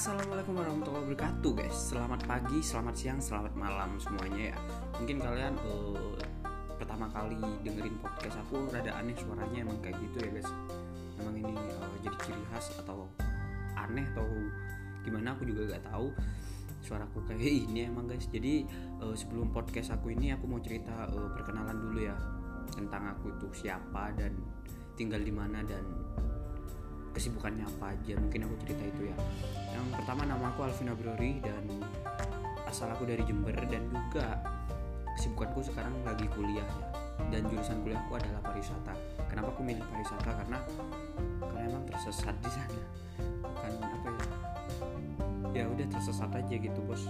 Assalamualaikum warahmatullahi wabarakatuh guys. Selamat pagi, selamat siang, selamat malam semuanya ya. Mungkin kalian uh, pertama kali dengerin podcast aku rada aneh suaranya emang kayak gitu ya guys. Emang ini uh, jadi ciri khas atau aneh atau gimana aku juga gak tahu suaraku kayak ini emang guys. Jadi uh, sebelum podcast aku ini aku mau cerita uh, perkenalan dulu ya tentang aku itu siapa dan tinggal di mana dan kesibukannya apa aja. Mungkin aku cerita itu ya pertama nama aku Alvin Abrori dan asal aku dari Jember dan juga kesibukanku sekarang lagi kuliah ya. Dan jurusan kuliahku adalah pariwisata. Kenapa aku milih pariwisata? Karena karena emang tersesat di sana. Bukan apa ya? Ya udah tersesat aja gitu bos